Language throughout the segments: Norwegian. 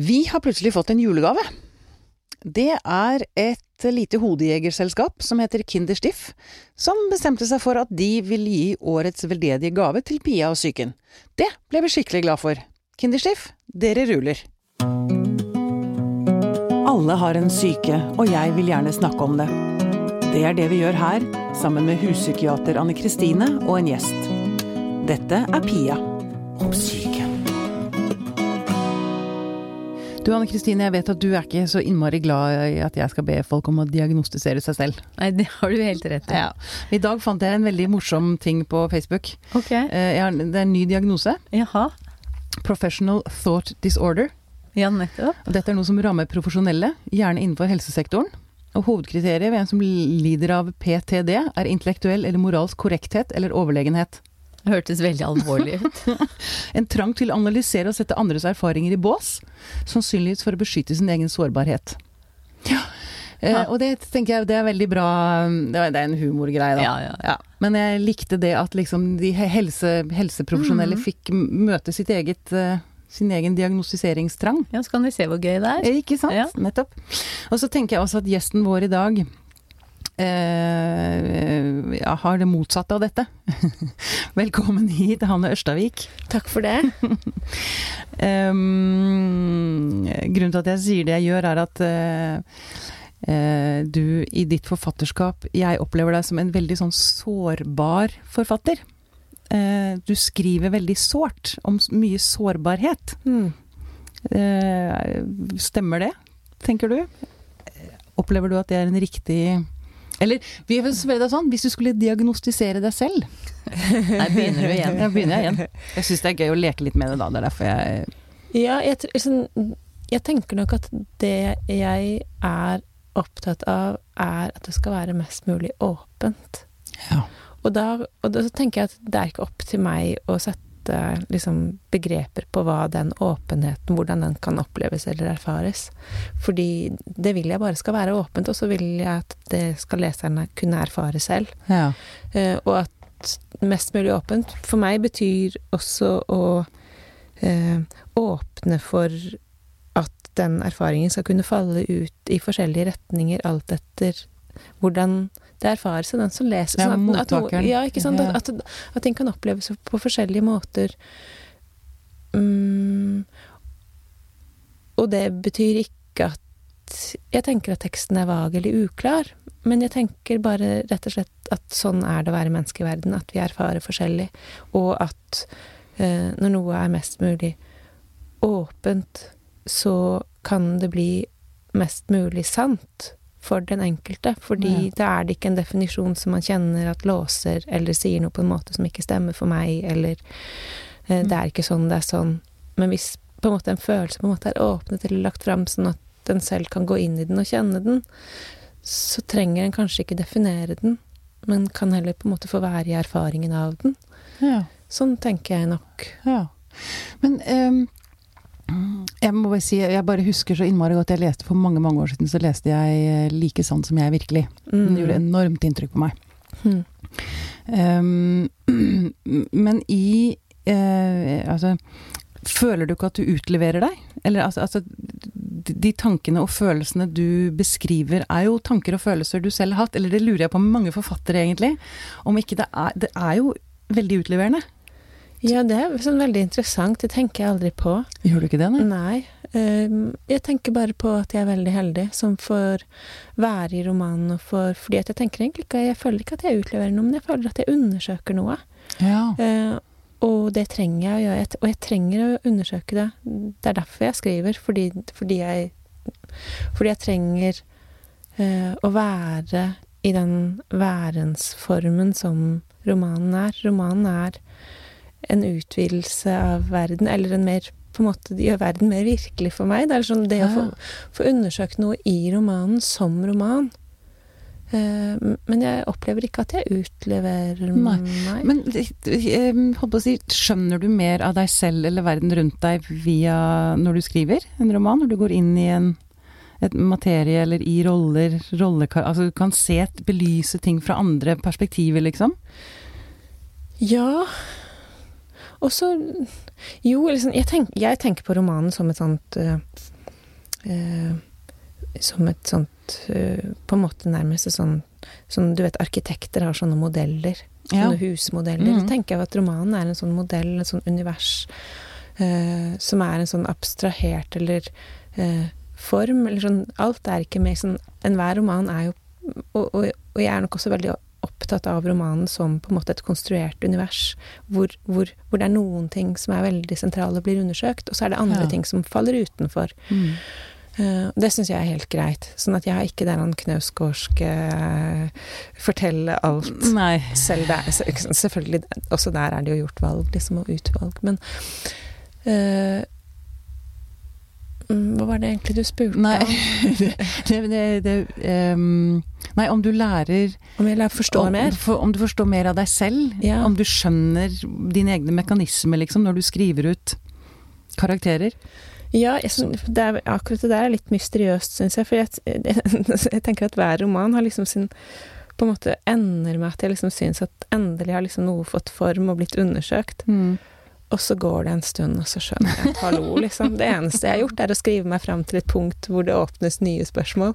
Vi har plutselig fått en julegave. Det er et lite hodejegerselskap som heter Kinderstiff, som bestemte seg for at de vil gi årets veldedige gave til Pia og psyken. Det ble vi skikkelig glad for. Kinderstiff, dere ruler. Alle har en syke, og jeg vil gjerne snakke om det. Det er det vi gjør her, sammen med huspsykiater Anne Kristine og en gjest. Dette er Pia om syke. Du Anne Kristine, jeg vet at du er ikke så innmari glad i at jeg skal be folk om å diagnostisere seg selv. Nei, det har du helt rett i. Ja. I dag fant jeg en veldig morsom ting på Facebook. Ok. Eh, har, det er en ny diagnose. Jaha. Professional Thought Disorder. Ja, nettopp. Dette er noe som rammer profesjonelle, gjerne innenfor helsesektoren. Og Hovedkriteriet ved en som lider av PTD, er intellektuell eller moralsk korrekthet eller overlegenhet. Det hørtes veldig alvorlig ut. En trang til å analysere og sette andres erfaringer i bås, sannsynligvis for å beskytte sin egen sårbarhet. Ja. Eh, og det tenker jeg det er veldig bra Det er en humorgreie, da. Ja, ja. Men jeg likte det at liksom de he- helse, helseprofesjonelle Mhm. fikk møte sitt eget eh, sin egen diagnostiseringstrang. Ja, så kan vi se hvor gøy det er. Eh, Ikke sant? Ja. Nettopp. Og så tenker jeg også at gjesten vår i dag eh, har det motsatte av dette. Velkommen hit, Hanne Ørstavik. Takk for det. Um, grunnen til at jeg sier det jeg gjør, er at eh, eh, du i ditt forfatterskap Jeg opplever deg som en veldig sånn sårbar forfatter. Eh, du skriver veldig sårt, om mye sårbarhet. Mm. Eh, stemmer det, tenker du? Opplever du at det er en riktig Eller vi vil spørre deg sånn, hvis du skulle diagnostisere deg selv Der begynner du igjen. Da begynner jeg igjen. Jeg syns det er gøy å leke litt med det da. Det er derfor jeg Ja, jeg, sånn, jeg tenker nok at det jeg er opptatt av, er at det skal være mest mulig åpent. Ja. Og da, og da så tenker jeg at det er ikke opp til meg å sette liksom, begreper på hva den åpenheten, hvordan den kan oppleves eller erfares. Fordi det vil jeg bare skal være åpent, og så vil jeg at det skal leserne kunne erfare selv. ja. Eh, og at mest mulig åpent for meg betyr også å eh, åpne for at den erfaringen skal kunne falle ut i forskjellige retninger alt etter hvordan det erfares av den som leser. Ja, sånn at- at. Ja, ikke sant. Ja. At, at ting kan oppleves på forskjellige måter. Um, og det betyr ikke at jeg tenker at teksten er vag eller uklar, men jeg tenker bare rett og slett at sånn er det å være menneske i verden, at vi erfarer forskjellig, og at eh, når noe er mest mulig åpent, så kan det bli mest mulig sant for den enkelte, fordi Ja. da er det ikke en definisjon som man kjenner at låser, eller sier noe på en måte som ikke stemmer for meg, eller eh, det er ikke sånn, det er sånn. Men hvis på en måte en følelse på en måte er åpnet eller lagt fram sånn at den selv kan gå inn i den og kjenne den, så trenger en kanskje ikke definere den, men kan heller på en måte få være i erfaringen av den. ja. Sånn tenker jeg nok. Ja. Men ehm, jeg må bare si, jeg bare husker så innmari godt Jeg leste for mange mange år siden så leste jeg eh, 'Like sann som jeg virkelig'. Den gjorde enormt inntrykk på meg. Mm. Um, men i eh, Altså Føler du ikke at du utleverer deg? Eller altså, altså de de tankene og følelsene du beskriver, er jo tanker og følelser du selv har hatt. Eller det lurer jeg på med mange forfattere, egentlig. Om ikke det er Det er jo veldig utleverende. Ja, det er sånn veldig interessant. Det tenker jeg aldri på. Gjør du ikke det, nei? Nei. ehm, jeg tenker bare på at jeg er veldig heldig som får være i romanen og får Fordi at jeg tenker egentlig ikke Jeg føler ikke at jeg utleverer noe, men jeg føler at jeg undersøker noe. Ja. Eh, og det trenger jeg å gjøre. Og jeg trenger å undersøke det. Det er derfor jeg skriver. Fordi, fordi jeg Fordi jeg trenger eh, å være i den værensformen som romanen er. Romanen er en utvidelse av verden, eller en mer på en måte gjør verden mer virkelig for meg. Det er sånn det å få, få undersøkt noe i romanen som roman. Eh, men jeg opplever ikke at jeg utleverer Nei. meg. Men eh, holdt på å si, skjønner du mer av deg selv eller verden rundt deg via når du skriver en roman? Når du går inn i en et materie eller i roller, rollekar... Altså du kan se, belyse ting fra andre perspektiver, liksom? Ja. Og så Jo, liksom, jeg, tenk, jeg tenker på romanen som et sånt uh, uh, Som et sånt uh, På en måte nærmest sånn som du vet, arkitekter har sånne modeller. Sånne Ja. husmodeller. Mm. Så tenker jeg at romanen er en sånn modell, en sånn univers, som er en sånn abstrahert eller form, eller sånn Alt er ikke mer sånn Enhver roman er jo og, og, og jeg er nok også veldig opptatt av romanen som på en måte et konstruert univers, hvor, hvor, hvor det er noen ting som er veldig sentrale og blir undersøkt, og så er det andre Ja. ting som faller utenfor. Mm. Eh, det syns jeg er helt greit. Sånn at jeg har ikke den knausgårdske eh, fortelle alt Nei. selv der. Selvfølgelig, også der er det jo gjort valg, liksom, og utvalg. Men mm, Hva var det egentlig du spurte Nei, om? det, det, det ehm, Nei, om du lærer Om jeg lærer forstår om, mer? For, om du forstår mer av deg selv. Ja. Om du skjønner dine egne mekanismer, liksom, når du skriver ut karakterer. Ja, jeg, det er, akkurat det der er litt mysteriøst, syns jeg. For jeg, jeg tenker at hver roman har liksom sin på en måte ender med at jeg liksom syns at endelig har liksom noe fått form og blitt undersøkt. Og så går det en stund, og så skjønner jeg at hallo, liksom. Det eneste jeg har gjort, er å skrive meg fram til et punkt hvor det åpnes nye spørsmål.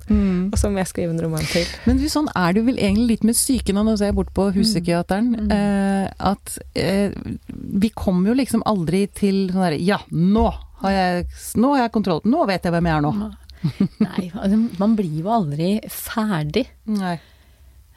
Og så må jeg skrive en roman til. Men du, sånn er det vel egentlig litt med psyken, og nå ser jeg bort på huspsykiateren, Mm. eh, at eh, vi kommer jo liksom aldri til sånn herre Ja, nå har jeg, nå har jeg kontroll. Nå vet jeg hvem jeg er nå. Nei, altså, man blir jo aldri ferdig. Nei.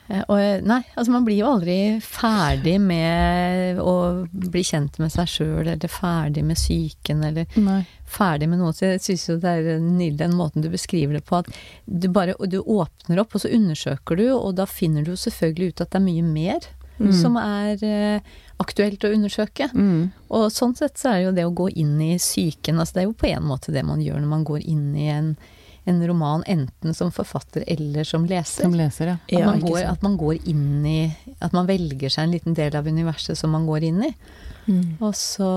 Eh, Og, eh, nei, altså man blir jo aldri ferdig med å bli kjent med seg sjøl, eller ferdig med psyken, eller Nei. ferdig med noe. Så jeg syns jo det er nydelig den måten du beskriver det på, at du bare du åpner opp, og så undersøker du, og da finner du jo selvfølgelig ut at det er mye mer Mm. som er eh, aktuelt å undersøke. Mm. Og sånn sett så er det jo det å gå inn i psyken, altså det er jo på en måte det man gjør når man går inn i en, en roman, enten som forfatter eller som leser. Som leser, ja. At, man går, at man går inn i At man velger seg en liten del av universet som man går inn i. Og så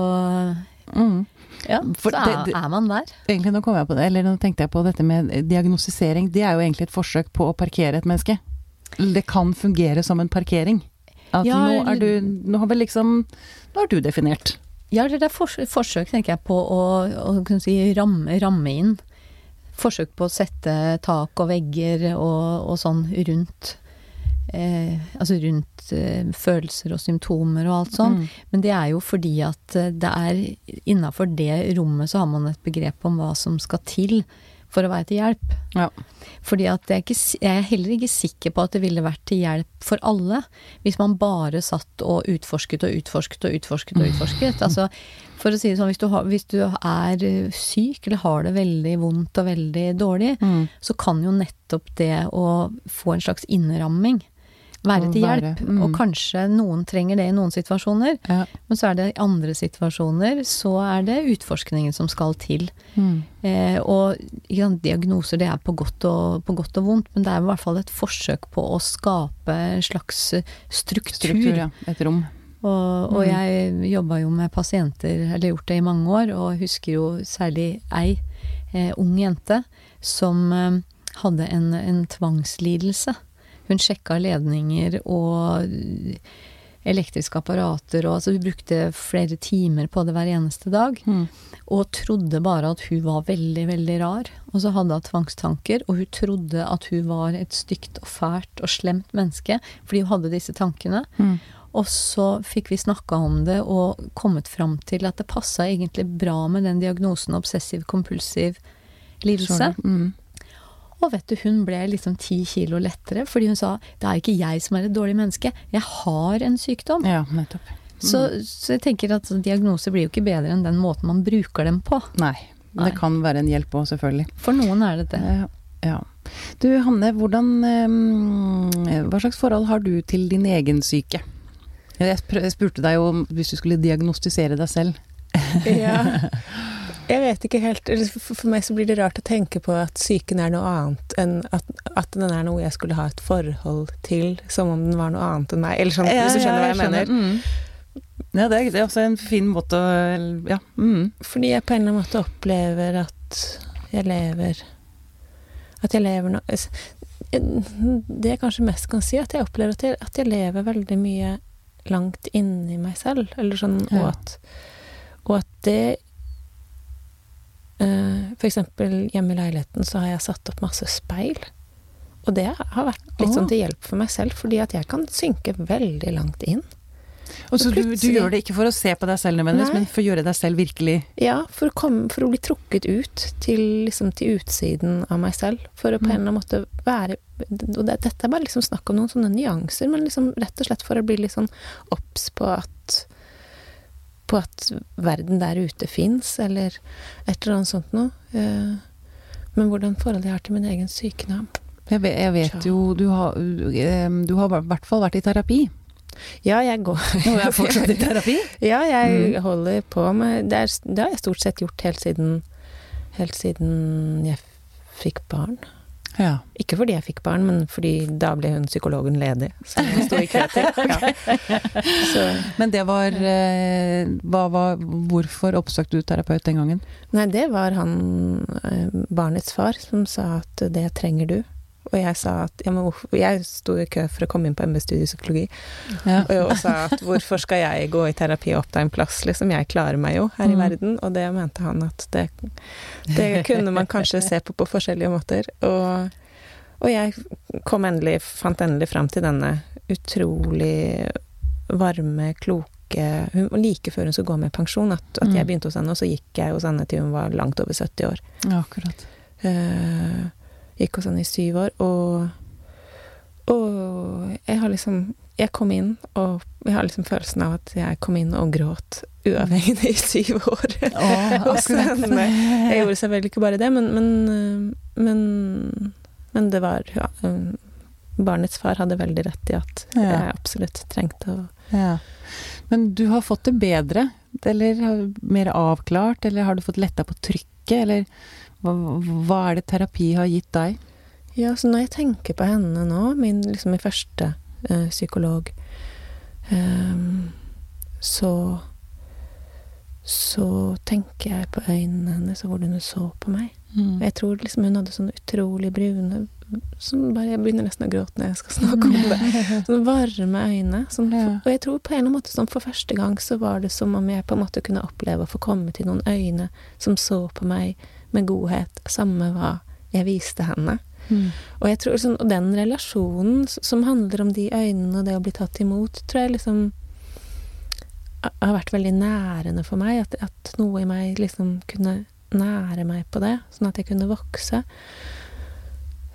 Mm. Ja, For så det- er, det- er man der. Egentlig nå kom jeg på det, eller nå tenkte jeg på dette med diagnostisering. Det er jo egentlig et forsøk på å parkere et menneske. Det kan fungere som en parkering. At Ja, nå er du Nå har vel liksom Nå er du definert. Ja, det er fors forsøk, tenker jeg, på å, å kunne si, ramme, ramme inn. Forsøk på å sette tak og vegger og, og sånn rundt eh, Altså rundt eh, følelser og symptomer og alt sånn. Mm. Men det er jo fordi at eh, det er innafor det rommet så har man et begrep om hva som skal til for å være til hjelp. Ja. Fordi at jeg er, ikke, jeg er heller ikke sikker på at det ville vært til hjelp for alle hvis man bare satt og utforsket og utforsket og utforsket og utforsket. Altså, for å si det sånn, hvis du, har, hvis du er eh, syk eller har det veldig vondt og veldig dårlig, Mm. så kan jo nettopp det å få en slags innramming være Å til være, hjelp. mm. Og kanskje noen trenger det i noen situasjoner, Ja. men så er det i andre situasjoner så er det utforskningen som skal til. Mm. Eh, og sant, diagnoser det er på godt, og, på godt og vondt, men det er i hvert fall et forsøk på å skape en slags struktur. Struktur, ja. Et rom. Og, og Mm. jeg jobba jo med pasienter, eller gjort det i mange år, og husker jo særlig ei eh, ung jente som eh, hadde en, en tvangslidelse. Hun sjekka ledninger og elektriske apparater, og altså hun brukte flere timer på det hver eneste dag. Mm. Og trodde bare at hun var veldig, veldig rar. Og så hadde hun tvangstanker, og hun trodde at hun var et stygt og fælt og slemt menneske fordi hun hadde disse tankene. Mm. Og så fikk vi snakka om det og kommet fram til at det passa egentlig bra med den diagnosen obsessiv-kompulsiv lidelse. Mm. Og vet du, hun ble liksom ti kilo lettere, fordi hun sa det er ikke jeg som er et dårlig menneske, jeg har en sykdom. Ja, nettopp. Så, så jeg tenker at diagnoser blir jo ikke bedre enn den måten man bruker dem på. Nei. Nei. Det kan være en hjelp òg, selvfølgelig. For noen er det det. Ja. ja. Du Hanne, hvordan eh, Hva slags forhold har du til din egen syke? Jeg spurte deg jo om hvis du skulle diagnostisere deg selv. Ja. Jeg vet ikke helt For meg så blir det rart å tenke på at psyken er noe annet enn at, at den er noe jeg skulle ha et forhold til, som om den var noe annet enn meg. Eller sånn, hvis du skjønner hva jeg mener. Mm. Ja, det er, det er også en fin måte å Ja. Mm. Fordi jeg på en eller annen måte opplever at jeg lever At jeg lever noe Det jeg kanskje mest kan si, at jeg opplever at jeg, at jeg lever veldig mye langt inni meg selv. Eller sånn, Ja. og, at, og at det uh, For eksempel hjemme i leiligheten så har jeg satt opp masse speil. Og det har vært litt sånn til hjelp for meg selv, fordi at jeg kan synke veldig langt inn. Og så du, du gjør det ikke for å se på deg selv nødvendigvis, men for å gjøre deg selv virkelig Ja, for å, komme, for å bli trukket ut til, liksom, til utsiden av meg selv. For å på Mm. en eller annen måte være Og det, dette er bare liksom snakk om noen sånne nyanser, men liksom rett og slett for å bli litt sånn obs på at På at verden der ute fins, eller et eller annet sånt noe. Eh, Men hvordan forholdet jeg har til min egen sykdom Jeg vet, jeg vet jo du har, du har i hvert fall vært i terapi. Ja, jeg går Og er fortsatt i terapi. Ja, jeg Mm. holder på med det, er, det har jeg stort sett gjort helt siden Helt siden jeg fikk barn. Ja. Ikke fordi jeg fikk barn, men fordi da ble hun psykologen ledig. Så hun sto i kø til. Ja. Så, Men det var, hva, hva Hvorfor oppsøkte du terapeut den gangen? nei, det var han eh, barnets far som sa at det trenger du. Og jeg sa at ja, men Jeg sto i kø for å komme inn på MB-studiet i psykologi, Ja. og, jeg sa at hvorfor skal jeg gå i terapi og oppta en plass, liksom? Jeg klarer meg jo her i Mm. verden. Og det mente han at det, det kunne man kanskje se på på forskjellige måter. Og, og jeg kom endelig, fant endelig fram til denne utrolig varme, kloke Hun like før hun skulle gå med pensjon, at, at Mm. jeg begynte hos henne, og så gikk jeg hos henne til hun var langt over 70 år. ja, akkurat. Eh, gikk hos han i syv år, og og jeg har liksom Jeg kom inn, og jeg har liksom følelsen av at jeg kom inn og gråt uavhengig i syv år. hos henne. Jeg gjorde selvfølgelig ikke bare det, men Men, eh, men, men det var ja, eh, Barnets far hadde veldig rett i at Ja. jeg absolutt trengte å Ja. Men du har fått det bedre, eller mer avklart, eller har du fått letta på trykket, eller hva, hva er det terapi har gitt deg? Ja, så når jeg tenker på henne nå, min, liksom min første eh, psykolog, ehm, så så tenker jeg på øynene hennes og hvordan hun så på meg. Mm. jeg tror liksom hun hadde sånne utrolig brune sånn bare, Jeg begynner nesten å gråte når jeg skal snakke om det. Sånne varme øyne. Sånn, Ja. Og jeg tror på en eller annen måte sånn for første gang så var det som om jeg på en måte kunne oppleve å få komme til noen øyne som så på meg med godhet, samme hva jeg viste henne. Mm. Og jeg tror sånn, og den relasjonen som handler om de øynene og det å bli tatt imot, tror jeg liksom har vært veldig nærende for meg. At, at noe i meg liksom kunne nære meg på det, sånn at jeg kunne vokse.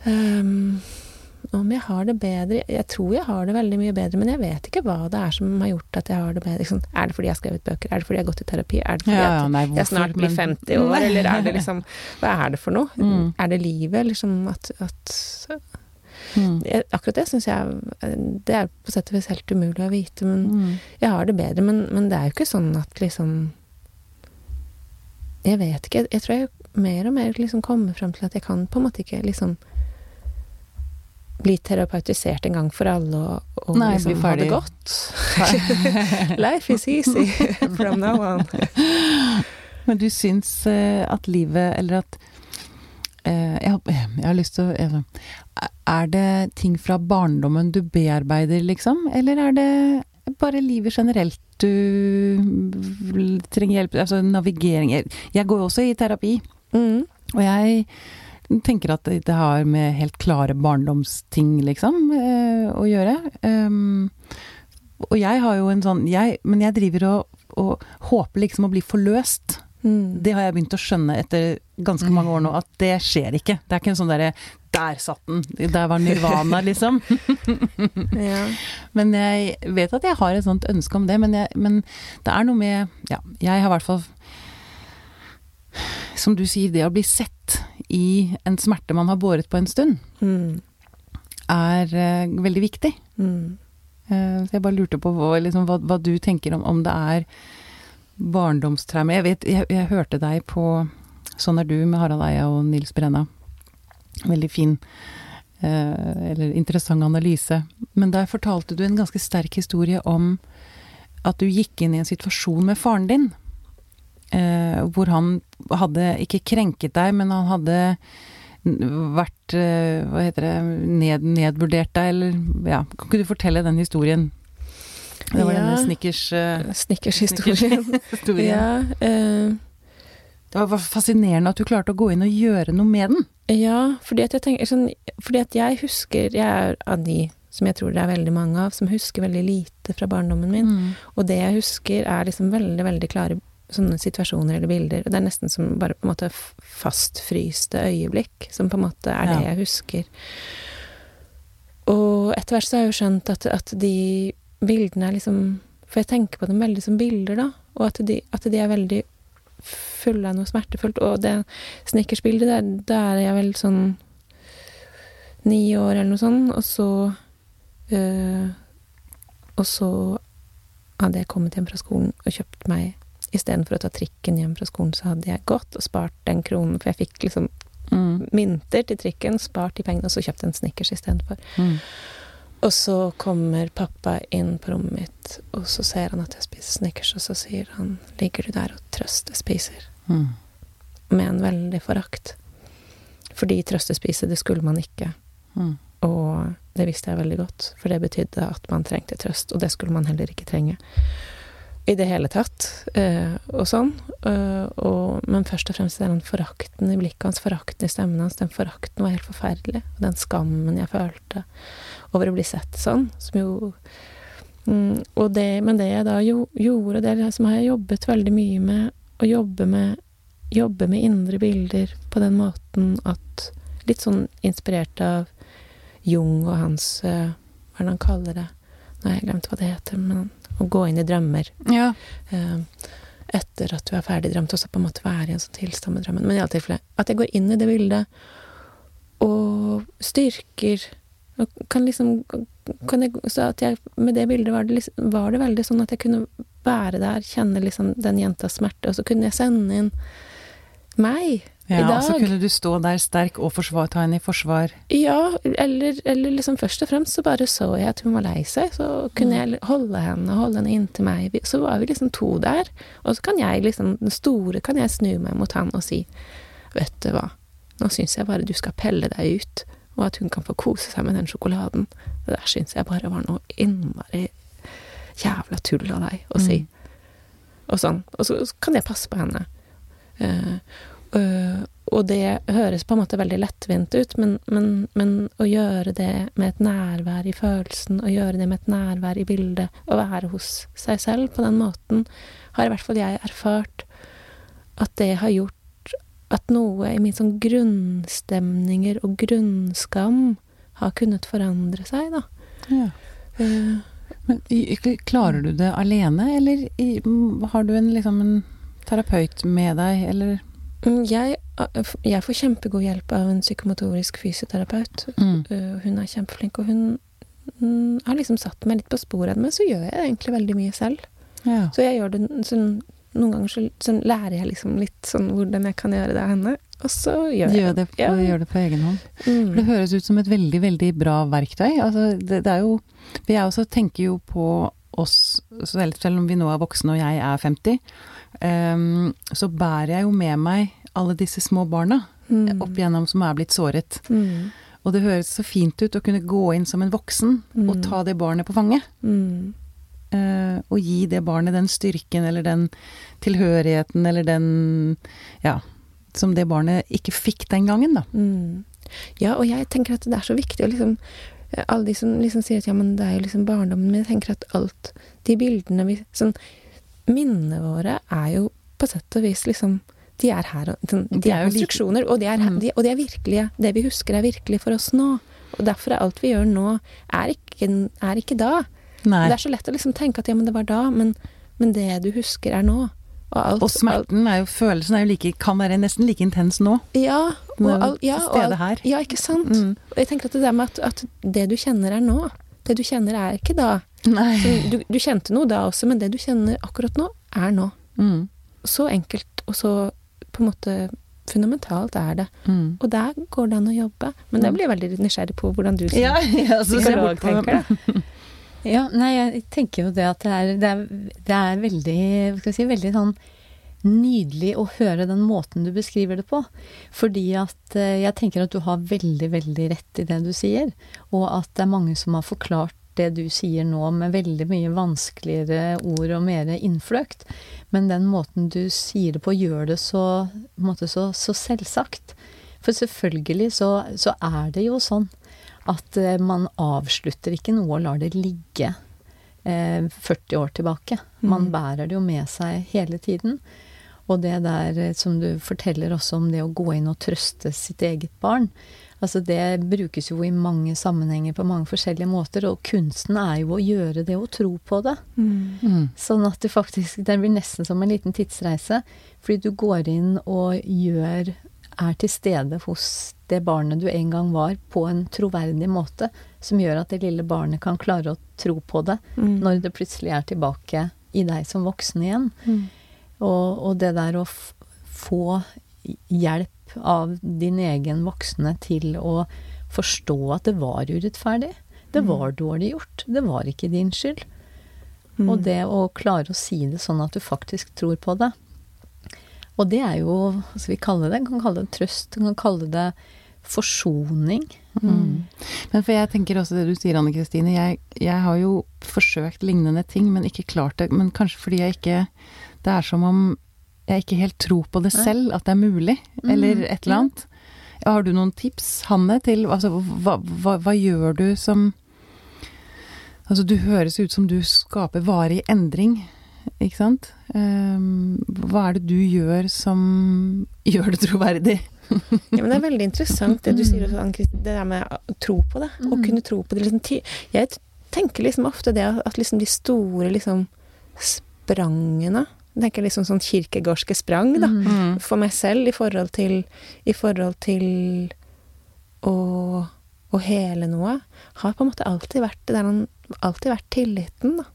Um, om jeg har det bedre Jeg tror jeg har det veldig mye bedre, men jeg vet ikke hva det er som har gjort at jeg har det bedre. Liksom, er det fordi jeg har skrevet bøker? Er det fordi jeg har gått i terapi? Er det fordi Ja, ja, nei, jeg snart blir 50 år, eller er det liksom Hva er det for noe? Mm. Er det livet, liksom at, at Mm. Akkurat det syns jeg Det er på sett og vis helt umulig å vite, men Mm. jeg har det bedre. Men, men det er jo ikke sånn at liksom Jeg vet ikke. Jeg, jeg tror jeg mer og mer liksom kommer fram til at jeg kan på en måte ikke liksom bli terapeutisert en gang for alle og, og Nei, liksom ha det godt. Life is easy from now on. Men du syns eh, at livet, eller at eh, jeg, har- lyst til å Er det ting fra barndommen du bearbeider, liksom? Eller er det bare livet generelt du trenger hjelp Altså navigering jeg går jo også i terapi, Mm. og jeg tenker at det, har med helt klare barndomsting, liksom, eh, å gjøre. Um, og jeg har jo en sånn jeg, Men jeg driver og, og håper liksom å bli forløst. Mm. Det har jeg begynt å skjønne etter ganske mange år nå, at det skjer ikke. Det er ikke en sånn derre Der satt den! Der var nirvana, liksom. Ja. Men jeg vet at jeg har et sånt ønske om det, men, jeg, men det er noe med Ja, jeg har i hvert fall Som du sier, det å bli sett i en smerte man har båret på en stund, Mm. er uh, veldig viktig. Mm. Uh, så jeg bare lurte på hva, liksom, hva, hva du tenker om, om det er barndomstraume. Jeg jeg, jeg hørte deg på Sånn er du med Harald Eia og Nils Brenna. Veldig fin, eh, eller interessant analyse. Men der fortalte du en ganske sterk historie om at du gikk inn i en situasjon med faren din. Eh, hvor han hadde ikke krenket deg, men han hadde vært eh, Hva heter det Ned, Nedvurdert deg, eller Ja, kan ikke du fortelle den historien? Det var Ja. denne Snickers Uh, Snickers-historien. historien. ja, Uh, Det var fascinerende at du klarte å gå inn og gjøre noe med den. ja, fordi at jeg tenker sånn Fordi at jeg husker Jeg er av de som jeg tror det er veldig mange av, som husker veldig lite fra barndommen min. Mm. Og det jeg husker, er liksom veldig, veldig klare sånne situasjoner eller bilder. Og det er nesten som bare på en måte fastfryste øyeblikk, som på en måte er det Ja. jeg husker. Og etter hvert så har jeg jo skjønt at, at de bildene er liksom For jeg tenker på dem veldig som bilder, da. Og at de, at de er veldig fulle av noe smertefullt. Og det snekkersbildet, der, der er jeg vel sånn ni år eller noe sånt, og så øh, Og så hadde jeg kommet hjem fra skolen og kjøpt meg Istedenfor å ta trikken hjem fra skolen, så hadde jeg gått og spart den kronen, for jeg fikk liksom Mm. mynter til trikken, spart de pengene, og så kjøpt en Snickers istedenfor. Mm. Og så kommer pappa inn på rommet mitt, og så ser han at jeg spiser Snickers, og så sier han 'Ligger du der og trøstespiser?' Mm. Med en veldig forakt. Fordi trøstespise, det skulle man ikke. Mm. Og det visste jeg veldig godt, for det betydde at man trengte trøst, og det skulle man heller ikke trenge. I det hele tatt, eh, og sånn. Eh, og, men først og fremst den forakten i blikket hans, forakten i stemmen hans, den forakten var helt forferdelig. Og den skammen jeg følte over å bli sett sånn, som jo mm, og det, Men det jeg da jo, gjorde, det som har jeg jobbet veldig mye med, å jobbe med, jobbe med indre bilder på den måten at Litt sånn inspirert av Jung og hans eh, Hva er det han kaller det? Nå har jeg glemt hva det heter, men å gå inn i drømmer Ja. eh, etter at du er ferdig drømt, og så på en måte være i en sånn tilstand med drømmen. Men i alle tilfeller at jeg går inn i det bildet og styrker og kan liksom kan jeg, Så at jeg Med det bildet var det, liksom, var det veldig sånn at jeg kunne være der, kjenne liksom den jentas smerte, og så kunne jeg sende inn meg ja i dag. Så kunne du stå der sterk og forsvar, ta henne i forsvar. Ja, eller, eller liksom først og fremst så bare så jeg at hun var lei seg, så kunne jeg holde henne, holde henne inntil meg. Så var vi liksom to der. Og så kan jeg liksom, den store kan jeg snu meg mot han og si, vet du hva, nå syns jeg bare du skal pelle deg ut, og at hun kan få kose seg med den sjokoladen. Det der syns jeg bare var noe innmari jævla tull av deg å si. Og sånn. Og så, så kan jeg passe på henne. Øh, og det høres på en måte veldig lettvint ut, men, men, men å gjøre det med et nærvær i følelsen, å gjøre det med et nærvær i bildet, å være hos seg selv på den måten, har i hvert fall jeg erfart at det har gjort at noe i mine sånn grunnstemninger og grunnskam har kunnet forandre seg, da. Ja. Eh, Men klarer du det alene, eller har du en, liksom en terapeut med deg, eller Jeg, jeg får kjempegod hjelp av en psykomotorisk fysioterapeut. mm. Uh, hun er kjempeflink, og hun mm, har liksom satt meg litt på sporet. Men så gjør jeg egentlig veldig mye selv. Ja. Så jeg gjør det sånn Noen ganger så, sånn lærer jeg liksom litt sånn hvordan jeg kan gjøre det av henne. Og så gjør jeg Gjør det, på, Ja. gjør det på egen hånd. For det Mm. høres ut som et veldig, veldig bra verktøy. Altså, det, det er jo Vi jeg også tenker jo på oss, selv om vi nå er voksne og jeg er 50, ehm, så bærer jeg jo med meg alle disse små barna Mm. opp igjennom som er blitt såret. Mm. Og det høres så fint ut å kunne gå inn som en voksen og Mm. ta det barnet på fanget. Eh, og gi det barnet den styrken eller den tilhørigheten eller den Ja, som det barnet ikke fikk den gangen, da. Mm. Ja, og jeg tenker at det er så viktig å liksom Alle de som liksom sier at ja, men det er jo liksom barndommen, men jeg tenker at alt De bildene vi Sånn Minnene våre er jo på sett og vis liksom De er her og De De er er konstruksjoner, og de er, Mm. de, og de er virkelige. Det vi husker, er virkelig for oss nå. Og derfor er alt vi gjør nå, er ikke, er ikke da. Nei. Det er så lett å liksom tenke at ja, men det var da, men, men det du husker, er nå. Og, alt, Og smerten er jo Følelsen er jo like, kan være nesten like intens nå. ja, og, all, ja, og alt- Ja, ikke sant? Mm. Og jeg tenker at det der med at, at det du kjenner er nå. Det du kjenner er ikke da. Du, du kjente noe da også, men det du kjenner akkurat nå, er nå. Mm. Så enkelt og så på en måte fundamentalt er det. Mm. Og der går det an å jobbe. Men jeg blir veldig nysgjerrig på hvordan du som Ja, ja, så ser jeg psykolog bort på tenker det. Ja, nei, jeg tenker jo det at det er, det er, det er veldig, skal si, veldig sånn nydelig å høre den måten du beskriver det på. Fordi at eh, jeg tenker at du har veldig, veldig rett i det du sier. Og at det er mange som har forklart det du sier nå, med veldig mye vanskeligere ord og mer innfløkt. Men den måten du sier det på, gjør det så, så, så selvsagt. For selvfølgelig så, så, er det jo sånn at eh, man avslutter ikke noe og lar det ligge eh, 40 år tilbake. Man Mm. bærer det jo med seg hele tiden. Og det der eh, som du forteller også om det å gå inn og trøste sitt eget barn. Altså det brukes jo i mange sammenhenger på mange forskjellige måter, og kunsten er jo å gjøre det og tro på det. Mm. Mm. Sånn at det faktisk Det blir nesten som en liten tidsreise. Fordi du går inn og gjør Er til stede hos det barnet du en gang var, på en troverdig måte. Som gjør at det lille barnet kan klare å tro på det Mm. når det plutselig er tilbake i deg som voksen igjen. Mm. Og, og det der å få hjelp av din egen voksne til å forstå at det var urettferdig. Det Mm. var dårlig gjort. Det var ikke din skyld. Mm. Og det å klare å si det sånn at du faktisk tror på det. Og det er jo skal vi kalle det? Kan kalle det trøst. Kan kalle det forsoning. Mm. Men for jeg tenker også det du sier, Anne Kristine. Jeg, jeg har jo forsøkt lignende ting, men ikke klart det. Men kanskje fordi jeg ikke Det er som om jeg ikke helt tror på det selv, at det er mulig. Mm, Eller et eller annet. Har du noen tips, Hanne, til altså, hva, hva, hva gjør du som Altså, du høres ut som du skaper varig endring, ikke sant? Um, hva er det du gjør som gjør det troverdig? Ja, men det er veldig interessant det du sier, også, Ann-Kristin. Det der med å tro på det. Å Mm. kunne tro på det. Liksom, jeg tenker liksom ofte det at liksom de store liksom sprangene Jeg tenker liksom sånn kirkegårdske sprang, da. Mm. For meg selv i forhold til I forhold til å, å hele noe. Har på en måte alltid vært det der Alltid vært tilliten, da.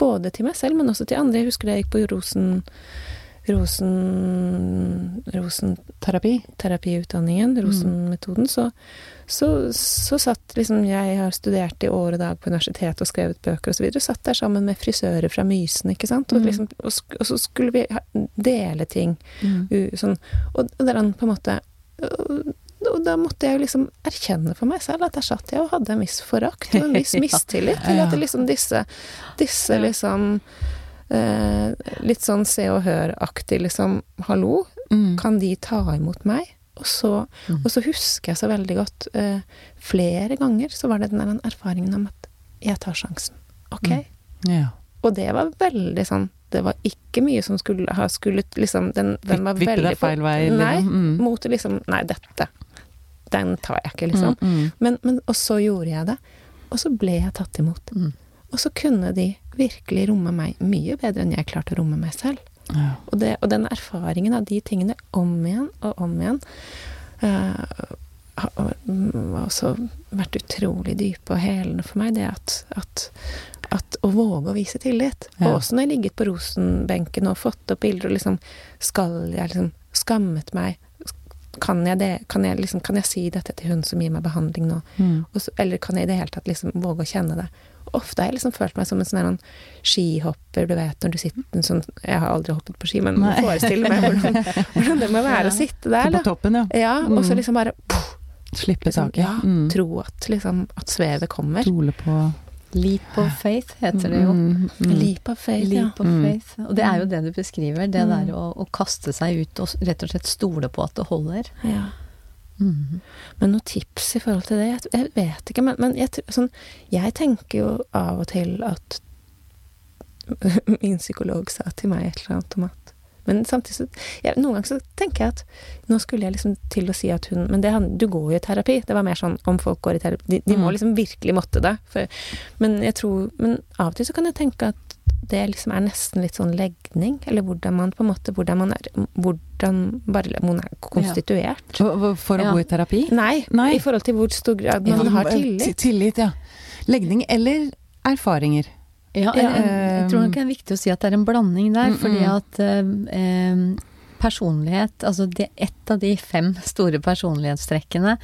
Både til meg selv, men også til andre. Jeg husker da jeg gikk på Rosen Rosen Terapi? terapiutdanningen, Rosen-metoden, så, så, så satt liksom Jeg har studert i år og dag på universitetet og skrevet bøker osv. Satt der sammen med frisører fra Mysen, ikke sant. Og, Mm. liksom, og, og så skulle vi dele ting. Mm. Sånn, og, og der han på en måte og, da måtte jeg jo liksom erkjenne for meg selv at der satt jeg og hadde en viss forakt og en viss mistillit til at liksom disse, disse liksom eh, Litt sånn Se og Hør-aktig liksom Hallo, Mm. kan de ta imot meg? Og så, Mm. og så husker jeg så veldig godt eh, Flere ganger så var det den der erfaringen om at jeg tar sjansen. Ok? Mm. Ja. Og det var veldig sånn Det var ikke mye som skulle ha skulle liksom Den, den var Vippe veldig feil vei? Nei, liksom. Mm. mot liksom Nei, dette Den tar jeg ikke, liksom. Mm, mm. Men, men, og så gjorde jeg det. Og så ble jeg tatt imot. Og så kunne de virkelig romme meg mye bedre enn jeg klarte å romme meg selv. Ja. Og, det, og den erfaringen av de tingene om igjen og om igjen uh, har også vært utrolig dype og helende for meg. Det at, at, at å våge å vise tillit. Ja. Og også når jeg ligget på Rosenbenken og fått opp bilder og liksom Skal jeg liksom Skammet meg. Kan jeg, det, kan, jeg liksom, kan jeg si dette til hun som gir meg behandling nå? Mm. Så, eller kan jeg i det hele tatt liksom våge å kjenne det? Ofte har jeg liksom følt meg som en sånn skihopper, du vet, når du sitter sånn Jeg har aldri hoppet på ski, men Nei. forestiller meg hvordan, hvordan det må være Ja. å sitte der, På toppen, ja. Ja, og så Mm. liksom bare puff, Slippe liksom, taket. Ja, Mm. tro at liksom At svevet kommer. Stole på Leap of faith heter det jo. Mm, mm. Leap of faith, ja. Of Mm. faith. Og det er jo det du beskriver. Det Mm. der å, å kaste seg ut og rett og slett stole på at det holder. ja. Mm. Men noen tips i forhold til det? Jeg, jeg vet ikke, men, men jeg, sånn, jeg tenker jo av og til at Min psykolog sa til meg et eller annet om at Men samtidig så jeg, Noen ganger så tenker jeg at Nå skulle jeg liksom til å si at hun Men det, du går jo i terapi. Det var mer sånn om folk går i terapi De, de må Mm. liksom virkelig måtte det. For, men jeg tror Men av og til så kan jeg tenke at det liksom er nesten litt sånn legning, eller hvordan man på en måte Hvordan man er Hvordan bare man er konstituert. Hva- For å Ja. gå i terapi? Nei, Nei. i forhold til hvor stor grad man har tillit. Tillit, ja. Legning eller erfaringer. Ja, jeg, jeg tror nok det er viktig å si at det er en blanding der, Mm, fordi mm. at eh, personlighet, altså det, ett av de fem store personlighetstrekkene,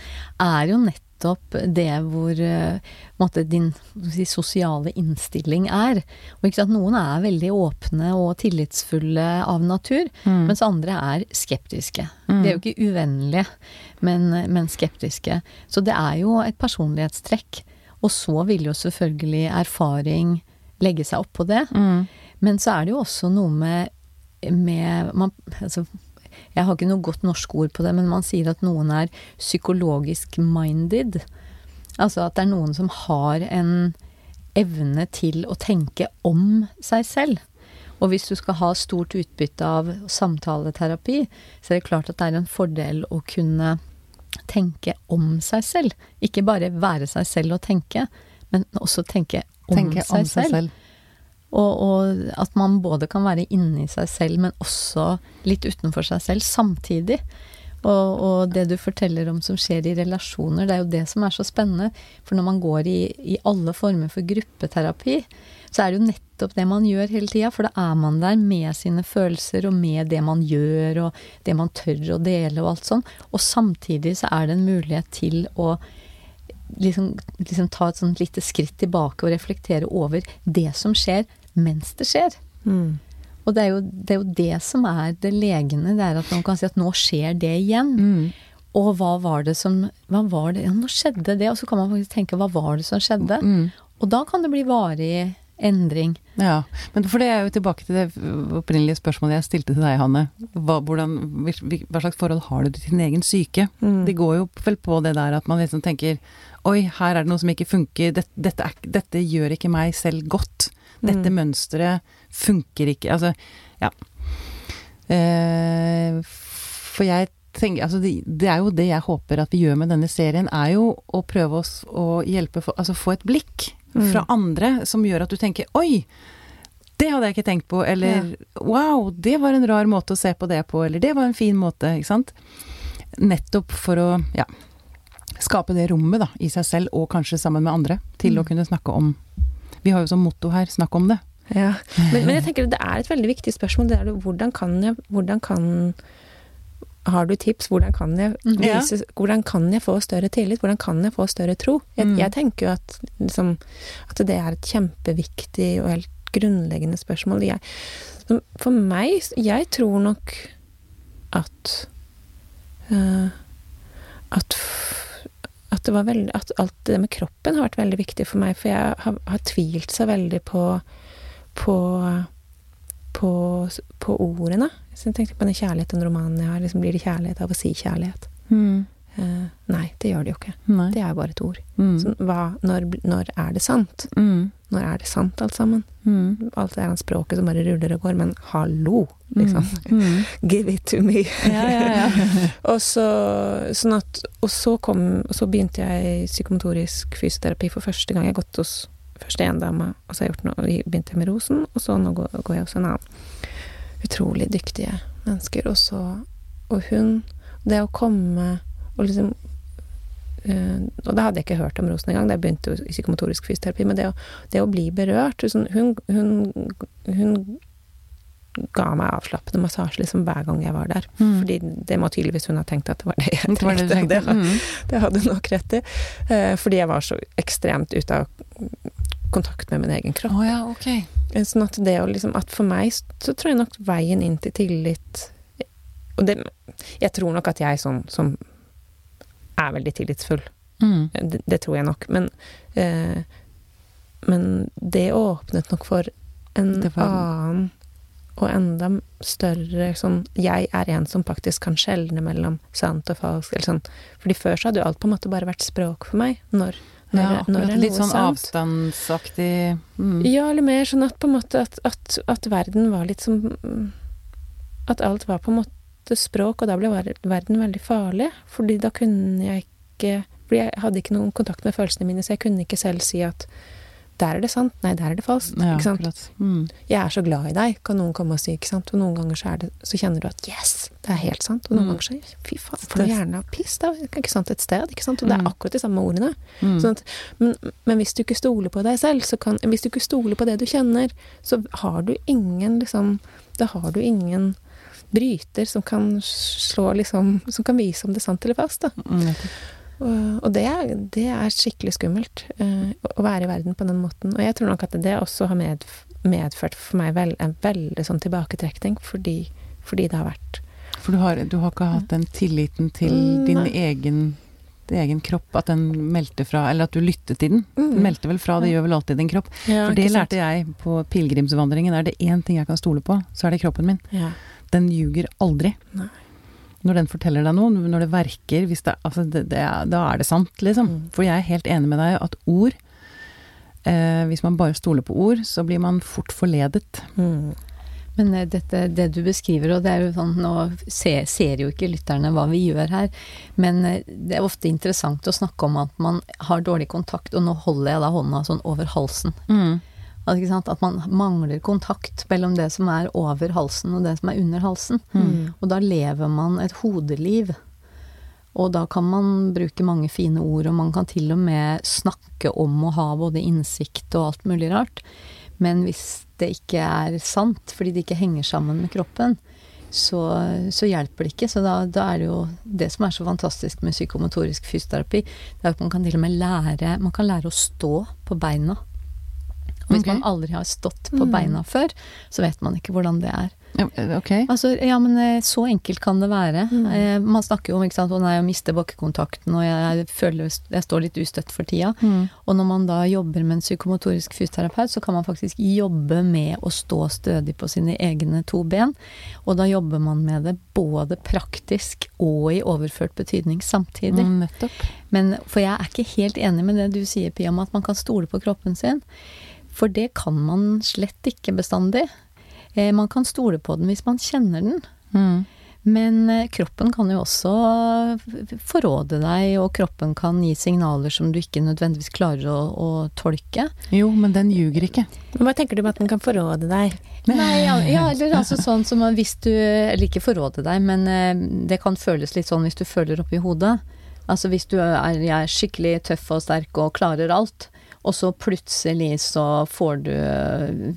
er jo nettopp det hvor eh, måte, din si, sosiale innstilling er. Og ikke sant, noen er veldig åpne og tillitsfulle av natur, Mm. mens andre er skeptiske. Mm. De er jo ikke uvennlige, men, men skeptiske. Så det er jo et personlighetstrekk. Og så vil jo selvfølgelig erfaring legge seg oppå det. Mm. Men så er det jo også noe med, med man, altså, Jeg har ikke noe godt norsk ord på det, men man sier at noen er psykologisk minded. Altså at det er noen som har en evne til å tenke om seg selv. Og hvis du skal ha stort utbytte av samtaleterapi, så er det klart at det er en fordel å kunne tenke om seg selv. Ikke bare være seg selv og tenke, men også tenke om, Tenke seg, om seg selv. selv. Og, og at man både kan være inni seg selv, men også litt utenfor seg selv samtidig. Og, og det du forteller om som skjer i relasjoner, det er jo det som er så spennende. For når man går i, i alle former for gruppeterapi, så er det jo nettopp det man gjør hele tida. For da er man der med sine følelser og med det man gjør og det man tør å dele og alt sånn. Og samtidig så er det en mulighet til å liksom, liksom ta et sånt lite skritt tilbake og reflektere over det som skjer mens det skjer. Mm. Og det er, jo, det er jo det som er det legende. Det er at man kan si at nå skjer det igjen. Mm. Og hva var det som Hva var det Ja, nå skjedde det. Og så kan man faktisk tenke hva var det som skjedde? Mm. Og da kan det bli varig endring. Ja, men for det er jo tilbake til det opprinnelige spørsmålet jeg stilte til deg, Hanne. Hva, hvordan, hva slags forhold har du til din egen syke? Mm. Det går jo vel på det der at man liksom tenker Oi, her er det noe som ikke funker. Dette, dette, er, dette gjør ikke meg selv godt. Dette Mm. mønsteret funker ikke. Altså, ja. Eh, for jeg tenker Altså, det, det er jo det jeg håper at vi gjør med denne serien, er jo å prøve oss å hjelpe for, Altså få et blikk Mm. Fra andre som gjør at du tenker Oi! Det hadde jeg ikke tenkt på, eller Wow, det var en rar måte å se på det på, eller det var en fin måte, ikke sant? Nettopp for å, ja Skape det rommet, da, i seg selv, og kanskje sammen med andre, til å Mm. kunne snakke om Vi har jo som motto her 'snakk om det'. Ja. Men, men jeg tenker det er et veldig viktig spørsmål. Det er det, hvordan kan jeg Hvordan kan Har du tips? Hvordan kan jeg vise, Ja. Hvordan kan jeg få større tillit? Hvordan kan jeg få større tro? Jeg, Mm. jeg tenker jo at, liksom, at det er et kjempeviktig og helt grunnleggende spørsmål. Jeg, for meg Jeg tror nok at uh, at at det var veldig At alt det med kroppen har vært veldig viktig for meg, for jeg har, har tvilt så veldig på på på, på ordene. Så jeg tenkte på den kjærligheten romanen jeg har. Liksom, blir det kjærlighet av å si kjærlighet? Eh, nei, det gjør det jo ikke. Nei. Det er jo bare et ord. Mm. Så hva, når, når er det sant? Mm. Når er det sant, alt sammen? Mm. Alt er språket som bare ruller og går, men hallo, liksom. Mm. Give it to me. Ja, ja, ja. og så, sånn at, og så kom og Så begynte jeg psykomotorisk fysioterapi for første gang. Jeg har gått hos først én dame, og så har jeg gjort noe, begynte jeg med Rosen, og så nå går, går jeg hos en annen. Utrolig dyktige mennesker. Og så Og hun Det å komme og liksom Uh, og da hadde jeg ikke hørt om Rosen engang, da jeg begynte i psykomotorisk fysioterapi. Men det å, det å bli berørt sånn, hun, hun, hun ga meg avslappende massasje liksom hver gang jeg var der. Mm. Fordi det må tydeligvis hun ha tenkt at det var det jeg Det var det trengte. tenkte. Det, Mm. det hadde hun nok rett i. Uh, fordi jeg var så ekstremt ute av kontakt med min egen kropp. Oh, ja, ok. Eh, Sånn at det å liksom At for meg så tror jeg nok veien inn til tillit Og det Jeg tror nok at jeg sånn som er veldig tillitsfull. Mm. Det, det tror jeg nok. Men eh, Men det åpnet nok for en annen og enda større sånn Jeg er en som faktisk kan skjelne mellom sant og falsk. Eller sånn. Fordi før så hadde jo alt på en måte bare vært språk for meg. Når, når, Ja, når det er Litt sånn sant? avstandsaktig mm. Ja, eller mer sånn at på en måte at, at, at verden var litt som At alt var på en måte språk, og da ble verden veldig farlig. Fordi da kunne jeg ikke Fordi jeg hadde ikke noen kontakt med følelsene mine, så jeg kunne ikke selv si at der er det sant, nei, der er det falskt. Ja, ikke sant? Mm. Jeg er så glad i deg, kan noen komme og si, ikke sant. Og noen ganger så, det, så kjenner du at yes, det er helt sant. Og noen Mm. ganger så fy faen, får du gjerne av piss, da. Ikke sant, et sted, ikke sant. Og det Mm. er akkurat de samme ordene. Mm. Sånn at, men, men hvis du ikke stoler på deg selv, så kan Hvis du ikke stoler på det du kjenner, så har du ingen liksom Da har du ingen bryter som kan slå liksom Som kan vise om det er sant eller falskt, da. Mm. Og, det, er, det er skikkelig skummelt eh, å være i verden på den måten. Og jeg tror nok at det også har med, medført for meg vel, en veldig sånn tilbaketrekning, fordi, fordi det har vært For du har, du har ikke hatt den tilliten til Mm, din egen egen egen kropp, at den meldte fra Eller at du lyttet til den. Den meldte vel fra, det gjør vel alltid din kropp. Ja, For det lærte jeg på pilegrimsvandringen. Er det én ting jeg kan stole på, så er det kroppen min. Ja. Den ljuger aldri. Nei. Når den forteller deg noe, når det verker, hvis det, altså det, det da er det sant, liksom. Mm. For jeg er helt enig med deg at ord eh, Hvis man bare stoler på ord, så blir man fort forledet. Mm. Men eh, dette, det du beskriver, og det er jo sånn Nå ser, ser jo ikke lytterne hva vi gjør her, men eh, det er ofte interessant å snakke om at man har dårlig kontakt, og nå holder jeg da hånda sånn over halsen. Sant? At man mangler kontakt mellom det som er over halsen og det som er under halsen. Mm. Og da lever man et hodeliv. Og da kan man bruke mange fine ord, og man kan til og med snakke om å ha både innsikt og alt mulig rart. Men hvis det ikke er sant, fordi det ikke henger sammen med kroppen, så, så hjelper det ikke. Så da, da er det jo det som er så fantastisk med psykomotorisk fysioterapi, det er at man kan til og med lære Man kan lære å stå på beina. Hvis okay. man aldri har stått på Mm. beina før, så vet man ikke hvordan det er. Okay. Altså, ja, men eh, så enkelt kan det være. Mm. Eh, man snakker jo om ikke sant, å nei, jeg mister bakkekontakten, og jeg, jeg føler jeg står litt ustøtt for tida. Mm. Og når man da jobber med en psykomotorisk fysioterapeut, så kan man faktisk jobbe med å stå stødig på sine egne to ben. Og da jobber man med det både praktisk og i overført betydning samtidig. Mm. Men, for jeg er ikke helt enig med det du sier, Pia, om at man kan stole på kroppen sin. For det kan man slett ikke bestandig. Eh, man kan stole på den hvis man kjenner den. Mm. Men eh, kroppen kan jo også f- forråde deg, og kroppen kan gi signaler som du ikke nødvendigvis klarer å, å tolke. Jo, men den ljuger ikke. Men Hva tenker du med at den kan forråde deg? Nei, ja, ja, eller altså sånn som hvis du Eller ikke forråde deg, men eh, det kan føles litt sånn hvis du føler oppi hodet. Altså hvis du er, er skikkelig tøff og sterk og klarer alt, og så plutselig så får du,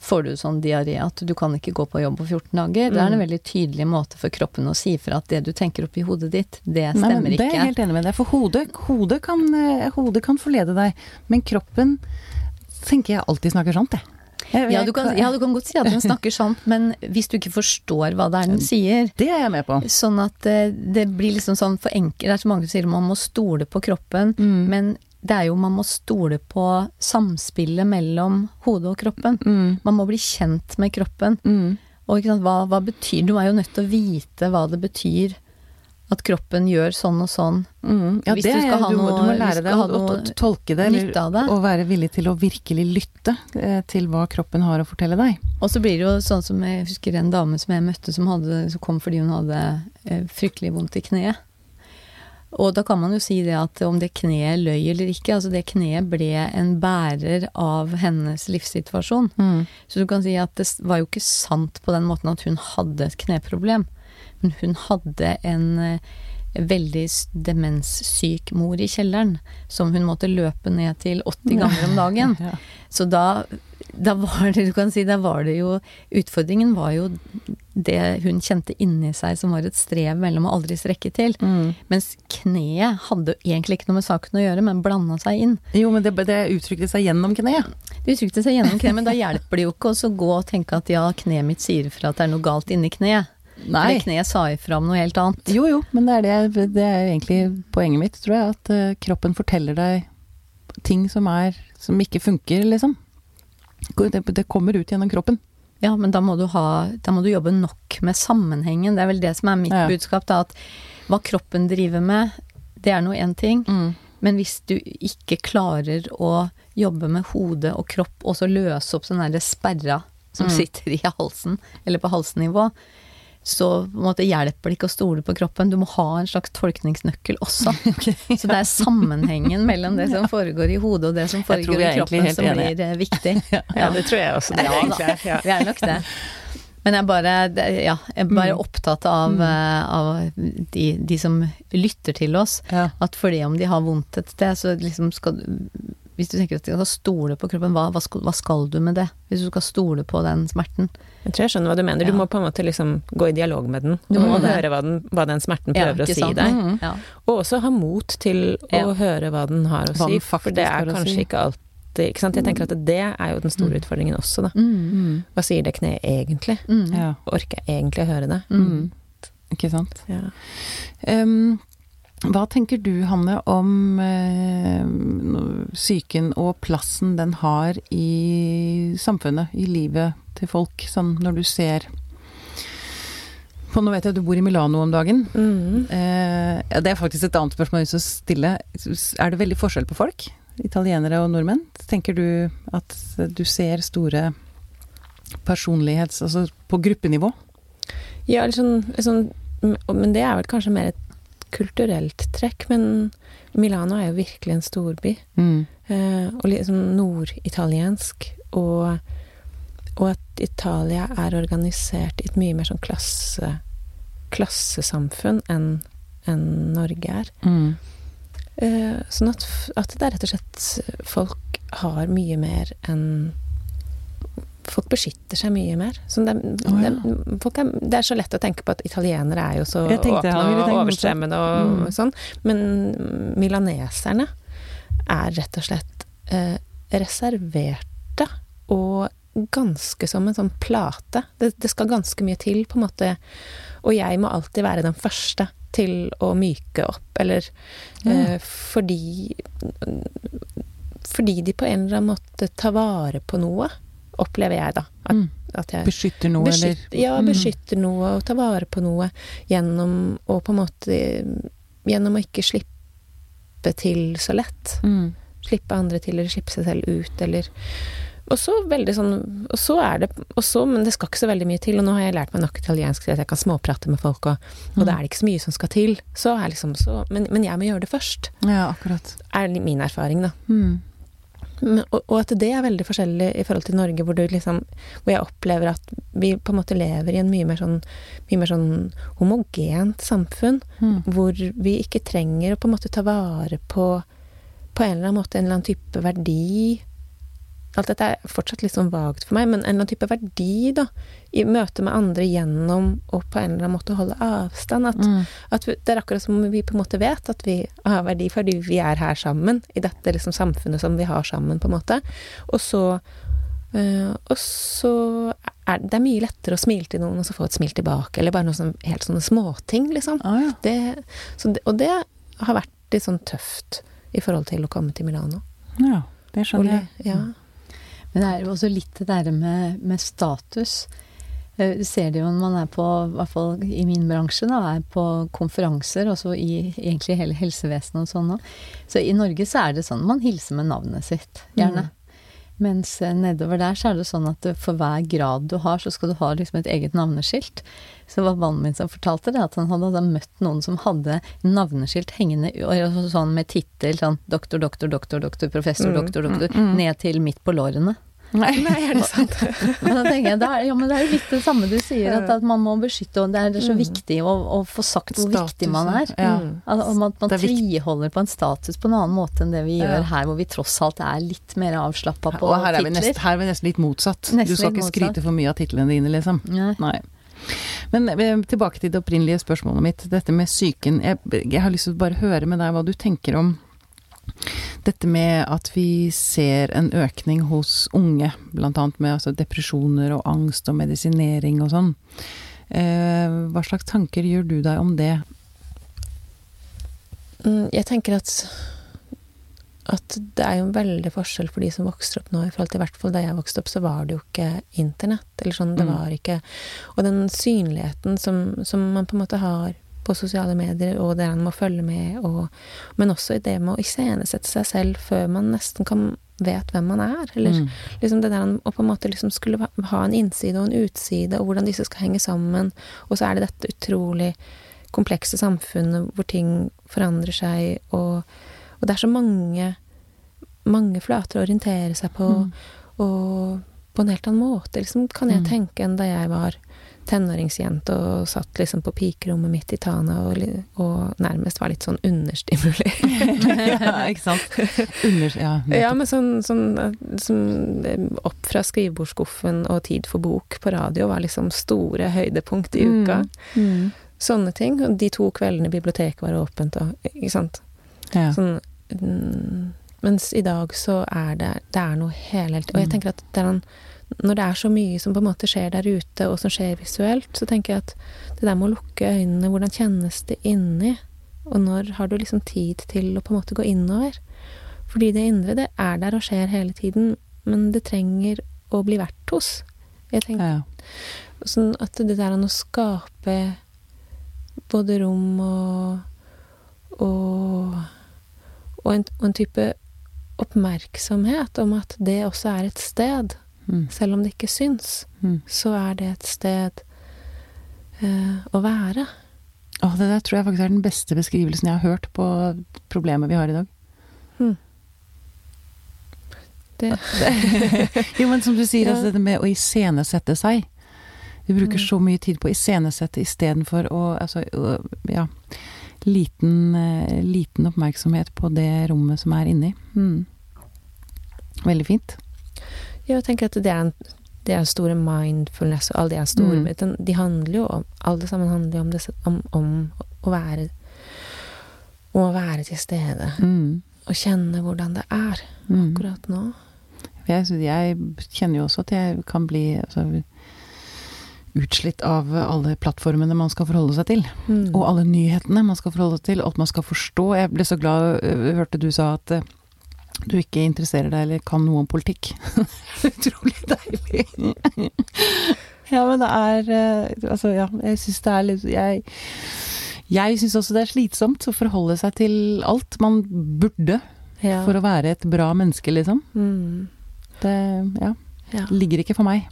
får du sånn diaré at du kan ikke gå på jobb på 14 dager. Det er en veldig tydelig måte for kroppen å si fra at det du tenker oppi hodet ditt, det stemmer Nei, stemmer men det er jeg helt enig med deg. For hodet, hodet, kan, eh, hodet kan forlede deg, men kroppen tenker jeg alltid snakker sant, jeg. jeg. Ja du, kan, ja, du kan godt si at den snakker sant, men hvis du ikke forstår hva det er den sier, Det er jeg med på. Sånn at det, det blir liksom sånn for enkelt Det er så mange som sier man må stole på kroppen, Mm. men det er jo man må stole på samspillet mellom hodet og kroppen. Mm. Man må bli kjent med kroppen. Mm. Og hva, hva betyr Du er jo nødt til å vite hva det betyr at kroppen gjør sånn og sånn. Mm. Ja, Hvis det du skal ha du, må, du må lære deg noe å tolke det, eller, det. og være villig til å virkelig lytte eh, til hva kroppen har å fortelle deg. Og så blir det jo sånn som jeg husker en dame som jeg møtte som, hadde, som kom fordi hun hadde eh, fryktelig vondt i kneet. Og da kan man jo si det at om det kneet løy eller ikke, altså det kneet ble en bærer av hennes livssituasjon. Så du kan si at det var jo ikke sant på den måten at hun hadde et kneproblem, men hun hadde en eh, veldig demenssyk mor i kjelleren, som hun måtte løpe ned til 80 ganger om dagen. Så da, da var det, du kan si, da var det jo Utfordringen var jo det hun kjente inni seg som var et strev mellom å aldri strekke til. Mm. Mens kneet hadde egentlig ikke noe med saken å gjøre, men blanda seg inn. Jo, men det, det uttrykte seg gjennom kneet. Det uttrykte seg gjennom kneet, men da hjelper det jo ikke å gå og tenke at ja, kneet mitt sier fra at det er noe galt inni kneet. Nei. det kneet sa ifra om noe helt annet. Jo, jo, men det er, det, det er egentlig poenget mitt, tror jeg. At eh, kroppen forteller deg ting som er Som ikke funker, liksom. Det, det kommer ut gjennom kroppen. Ja, men da må, du ha, da må du jobbe nok med sammenhengen. Det er vel det som er mitt Ja. budskap, da. At hva kroppen driver med, det er nå én ting. Men hvis du ikke klarer å jobbe med hode og kropp, og så løse opp sånn der sperra som Mm. sitter i halsen, eller på halsnivå, så måte hjelper det ikke å stole på kroppen. Du må ha en slags tolkningsnøkkel også. Så det er sammenhengen mellom det som foregår i hodet og det som foregår i kroppen som enige. blir eh, viktig. Ja, det tror jeg også. Det er. Ja. Vi er nok det. Men jeg er bare, ja, jeg er bare Mm. opptatt av, Mm. eh, av de, de som lytter til oss, Ja. at fordi om de har vondt et sted, så liksom skal du Hvis du tenker at du skal stole på kroppen, hva, hva, skal, hva skal du med det? Hvis du skal stole på den smerten? Jeg tror jeg skjønner hva du mener. Du må på en måte liksom gå i dialog med den. Du må mm. høre hva den, hva den smerten Ja, prøver å si sant? deg. Mm. Ja. Og også ha mot til å Ja. høre hva den har å Hva si, for det er kanskje si. ikke alltid ikke sant? Jeg tenker at det er jo den store Mm. utfordringen også, da. Mm. Mm. Hva sier det kneet egentlig? Mm. ja. Orker jeg egentlig å høre det? Ikke sant. Ja. Um, Hva tenker du, Hanne, om eh, psyken og plassen den har i samfunnet, i livet til folk, sånn når du ser på Nå vet jeg at du bor i Milano om dagen. Mm. Eh, det er faktisk et annet spørsmål jeg å stille. Er det veldig forskjell på folk? Italienere og nordmenn? Tenker du at du ser store personlighets... Altså på gruppenivå? Ja, eller sånn, sånn Men det er vel kanskje mer et kulturelt trekk. Men Milano er jo virkelig en storby. Mm. Eh, og liksom norditaliensk. Og, og at Italia er organisert i et mye mer sånn klasse, klassesamfunn enn en Norge er. Mm. Eh, sånn at, at det er rett og slett Folk har mye mer enn Folk beskytter seg mye mer. Det, oh, ja. det, er, det er så lett å tenke på at italienere er jo så åpne og tenkt overstrømmende og Mm. sånn, men milaneserne er rett og slett eh, reserverte og ganske som en sånn plate. Det, det skal ganske mye til, på en måte. Og jeg må alltid være den første til å myke opp, eller mm. eh, fordi Fordi de på en eller annen måte tar vare på noe, opplever jeg, da. At, Mm. at jeg Beskytter noe, beskytter, eller Ja, Mm. noe og tar vare på noe gjennom å på en måte Gjennom å ikke slippe til så lett. Mm. Slippe andre til, eller slippe seg selv ut, eller Og så veldig sånn Og så er det og så, Men det skal ikke så veldig mye til, og nå har jeg lært meg nok italiensk til at jeg kan småprate med folk, og, og da er det ikke så mye som skal til. Så er liksom så men, men jeg må gjøre det først, Ja, akkurat. er min erfaring, da. Mm. Og, at det er veldig forskjellig i forhold til Norge, hvor, du liksom, hvor jeg opplever at vi på en måte lever i en mye mer sånn, mye mer sånn homogent samfunn, Mm. hvor vi ikke trenger å på en måte ta vare på på en eller annen måte en eller annen type verdi. Alt dette er fortsatt litt sånn vagt for meg, men en eller annen type verdi, da, i møte med andre gjennom å på en eller annen måte holde avstand. At, Mm. at vi, det er akkurat som om vi på en måte vet at vi har verdi fordi vi er her sammen, i dette liksom samfunnet som vi har sammen, på en måte. Og så øh, Og så er det er mye lettere å smile til noen og så få et smil tilbake, eller bare noe sånn helt sånne småting, liksom. Ah, ja. Det, så det, og det har vært litt sånn tøft i forhold til å komme til Milano. ja, det skjønner jeg. ja. Men det er jo også litt det der med, med status. Eh, Du ser det jo når man er på, i hvert fall i min bransje, da, er på konferanser, også i egentlig hele helsevesenet og sånn òg. Så i Norge så er det sånn man hilser med navnet sitt, gjerne. Mens eh, nedover der så er det sånn at for hver grad du har, så skal du ha liksom et eget navneskilt. Så var mannen min som fortalte det, at han hadde møtt noen som hadde navneskilt hengende sånn med tittel sånn doktor, doktor, doktor, doktor, professor, Mm, doktor, doktor, mm, mm. ned til midt på lårene. Nei. Nei, er det sant? Men da tenker jeg, da er, ja, men det er jo litt det samme du sier, at, at man må beskytte, og det er, så Mm. viktig å, å få sagt hvor viktig man er. Ja. Altså, om at man er tviholder på en status på en annen måte enn det vi Ja. gjør her, hvor vi tross alt er litt mer avslappa på Og her er, titler. her er vi nesten litt motsatt. Nesten du skal ikke ikke skryte for mye av titlene dine, liksom. Nei. Nei. Men eh, tilbake til det opprinnelige spørsmålet mitt. Dette med psyken. Jeg, jeg har lyst til å bare høre med deg hva du tenker om dette med at vi ser en økning hos unge, blant annet med altså, depresjoner og angst og medisinering og sånn. Eh, hva slags tanker gjør du deg om det? Mm, Jeg tenker at at det er jo en veldig forskjell for de som vokser opp nå, i forhold til i hvert fall da jeg vokste opp, så var det jo ikke internett. Eller sånn, det Mm. var ikke Og den synligheten som, som man på en måte har på sosiale medier, og det man må følge med, og Men også i det med å iscenesette seg selv før man nesten kan vet hvem man er. Eller Mm. liksom det der å på en måte liksom skulle ha- ha en innside og en utside, og hvordan disse skal henge sammen. Og så er det dette utrolig komplekse samfunnet hvor ting forandrer seg, og, og det er så mange, mange flater å orientere seg på, Mm. og på en helt annen måte, liksom, kan jeg Mm. tenke, enn da jeg var tenåringsjente og satt liksom på pikerommet mitt i Tana og, og nærmest var litt sånn understimulert. ja, ikke sant? Under, ja, Ja, men sånn, sånn sånn, opp fra skrivebordsskuffen og Tid for bok på radio var liksom store høydepunkt i Mm. uka. Mm. Sånne ting. Og de to kveldene biblioteket var åpent og Ikke sant. ja. Sånn mm, Mens i dag så er det Det er noe helhelt Og jeg Mm. tenker at det er en, når det er så mye som på en måte skjer der ute, og som skjer visuelt, så tenker jeg at det der med å lukke øynene, hvordan kjennes det inni? og når har du liksom tid til å på en måte gå innover? Fordi det indre, det er der og skjer hele tiden, men det trenger å bli vært hos. Jeg tenker Ja. sånn at det der å skape både rom og og, og, en, og en type oppmerksomhet om at det også er et sted, Mm. selv om det ikke syns, Mm. så er det et sted eh, å være. Åh, det der tror jeg faktisk er den beste beskrivelsen jeg har hørt på problemet vi har i dag. Det, Jo, men som du sier, Ja. altså det med å iscenesette seg. Vi bruker Mm. så mye tid på å iscenesette istedenfor å altså, ja, liten, eh, liten oppmerksomhet på det rommet som er inni. Mm. Veldig fint. Jeg tenker at det er en det er store mindfulness og alle de er store Mm. De handler jo om Alle sammen handler jo om, det, om, om å være Om å være til stede. Mm. Og kjenne hvordan det er Mm. akkurat nå. Jeg, jeg kjenner jo også at jeg kan bli altså, utslitt av alle plattformene man skal forholde seg til. Mm. Og alle nyhetene man skal forholde seg til, alt man skal forstå. Jeg ble så glad øh, hørte du sa at øh, du ikke interesserer deg eller kan noe om politikk. Utrolig deilig. ja, men det er øh, Altså, ja, jeg syns det er litt Jeg, jeg syns også det er slitsomt å forholde seg til alt man burde ja. for å være et bra menneske, liksom. mm. Det ja, ja. ligger ikke for meg.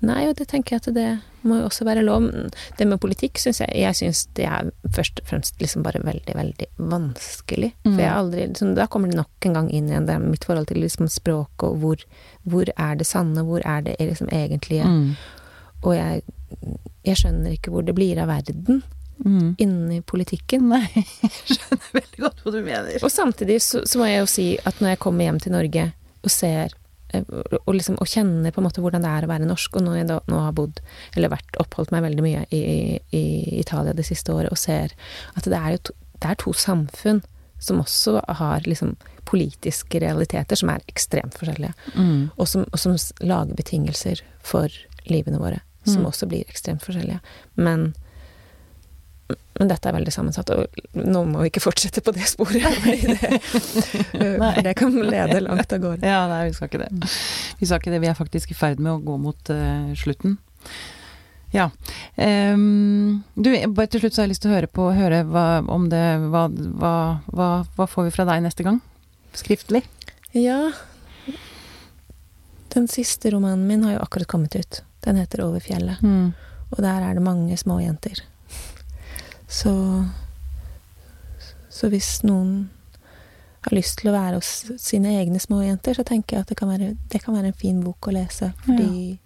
Nei, og det tenker jeg at det må jo også være lov. Det med politikk syns jeg Jeg syns det er først og fremst liksom bare veldig, veldig vanskelig. Mm. For jeg har aldri liksom, Da kommer det nok en gang inn igjen det er mitt forhold til liksom språk og hvor, hvor er det sanne, hvor er det liksom egentlige. Mm. Og jeg, jeg skjønner ikke hvor det blir av verden Mm. inni politikken. Nei, jeg skjønner veldig godt hva du mener. Og samtidig så, så må jeg jo si at når jeg kommer hjem til Norge og ser og, liksom, å kjenner på en måte hvordan det er å være norsk, og når jeg da, nå har bodd, eller vært oppholdt meg veldig mye i, i Italia det siste året, og ser at det er jo to, det er to samfunn som også har liksom politiske realiteter som er ekstremt forskjellige, Mm. og som, og som lager betingelser for livene våre, som Mm. også blir ekstremt forskjellige. Men men dette er veldig sammensatt, og nå må vi ikke fortsette på det sporet. Det, for det kan lede langt av gårde. Ja, nei, vi skal ikke det. Vi skal ikke det. Vi er faktisk i ferd med å gå mot uh, slutten. Ja. Um, du, bare til slutt så har jeg lyst til å høre på høre hva, om det hva, hva, hva, hva får vi fra deg neste gang? Skriftlig? Ja Den siste romanen min har jo akkurat kommet ut. Den heter 'Over fjellet'. Mm. Og der er det mange småjenter. Så Så hvis noen har lyst til å være hos sine egne små jenter, så tenker jeg at det kan være, det kan være en fin bok å lese. Fordi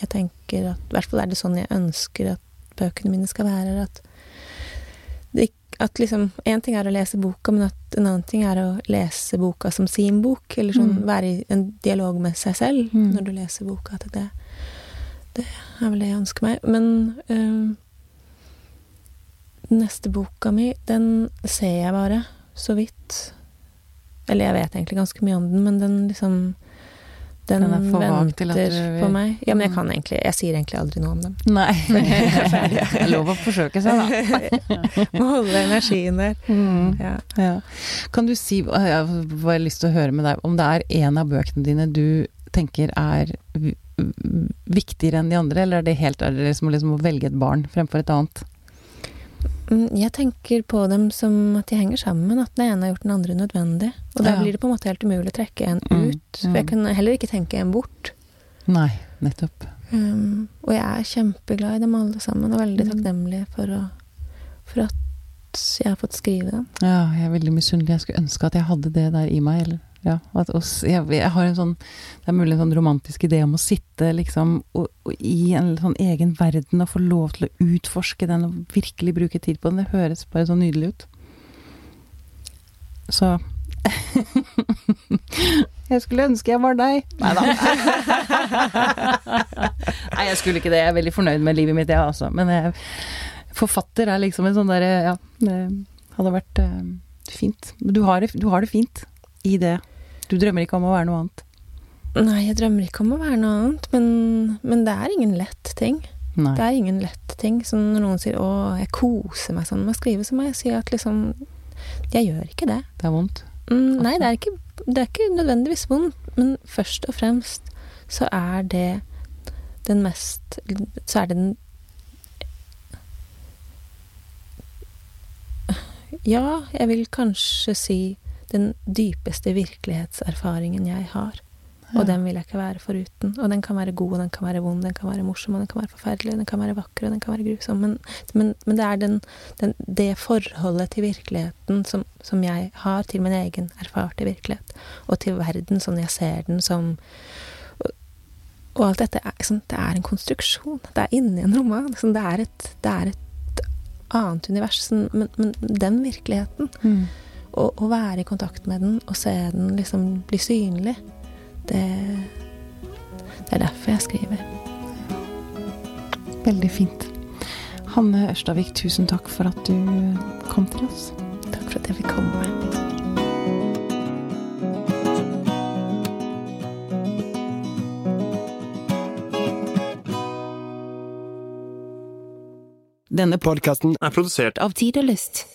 jeg tenker at I hvert fall er det sånn jeg ønsker at bøkene mine skal være. At, det, at liksom Én ting er å lese boka, men at en annen ting er å lese boka som sin bok. Eller sånn Mm. være i en dialog med seg selv Mm. når du leser boka. At det, det er vel det jeg ønsker meg. Men øhm, neste boka mi, den ser jeg bare så vidt. Eller jeg vet egentlig ganske mye om den, men den liksom Den, Den er venter du- på meg. Ja, men jeg Mm. kan egentlig Jeg sier egentlig aldri noe om dem. Nei. det er lov å forsøke seg, da. Må holde energien der. Mm. Ja. Ja. Kan du si, jeg har bare lyst til å høre med deg, om det er en av bøkene dine du tenker er viktigere enn de andre, eller er det helt er det som liksom å velge et barn fremfor et annet? Mm, Jeg tenker på dem som at de henger sammen, at den ene har gjort den andre nødvendig. Og da Ja. blir det på en måte helt umulig å trekke en Mm, ut. For jeg mm. kan heller ikke tenke en bort. Nei, nettopp. Um, og jeg er kjempeglad i dem alle sammen, og veldig Mm. takknemlig for, å, for at jeg har fått skrive dem. Ja, jeg er veldig misunnelig. Jeg skulle ønske at jeg hadde det der i meg. Eller, ja, at oss, jeg, jeg har en sånn Det er mulig en sånn romantisk idé om å sitte liksom og, og i en sånn egen verden og få lov til å utforske den og virkelig bruke tid på den. Det høres bare så nydelig ut. Så Jeg skulle ønske jeg var deg. Nei da. Nei, jeg skulle ikke det. Jeg er veldig fornøyd med livet mitt, jeg ja, altså. Men jeg, forfatter er liksom en sånn derre Ja, det hadde vært uh, fint. Du har, det, du har det fint i det. Du drømmer ikke om å være noe annet. Nei, jeg drømmer ikke om å være noe annet, men, men det er ingen lett ting. Nei. Det er ingen lett ting. Så når noen sier 'å, jeg koser meg sånn med å skrive', så må jeg si at liksom Jeg gjør ikke det. Det er vondt. Mm, nei, det er, ikke, det er ikke nødvendigvis vondt, men først og fremst så er det den mest Så er det den Ja, jeg vil kanskje si den dypeste virkelighetserfaringen jeg har. Og den vil jeg ikke være foruten. Og den kan være god, og den kan være vond, den kan være morsom, og den kan være forferdelig, og den kan være vakker, og den kan være grusom. Men, men, men det er den, den, det forholdet til virkeligheten som, som jeg har til min egen erfarte virkelighet, og til verden sånn jeg ser den som Og alt dette er, liksom, det er en konstruksjon. Det er inni en roman. Liksom, det, er et, det er et annet univers. Men, men den virkeligheten Mm. Å, å være i kontakt med den og se den liksom bli synlig, det, det er derfor jeg skriver. Veldig fint. Hanne Ørstavik, tusen takk for at du kom til oss. Takk for at jeg fikk komme. Denne Podkasten er produsert av Tid og Lyst.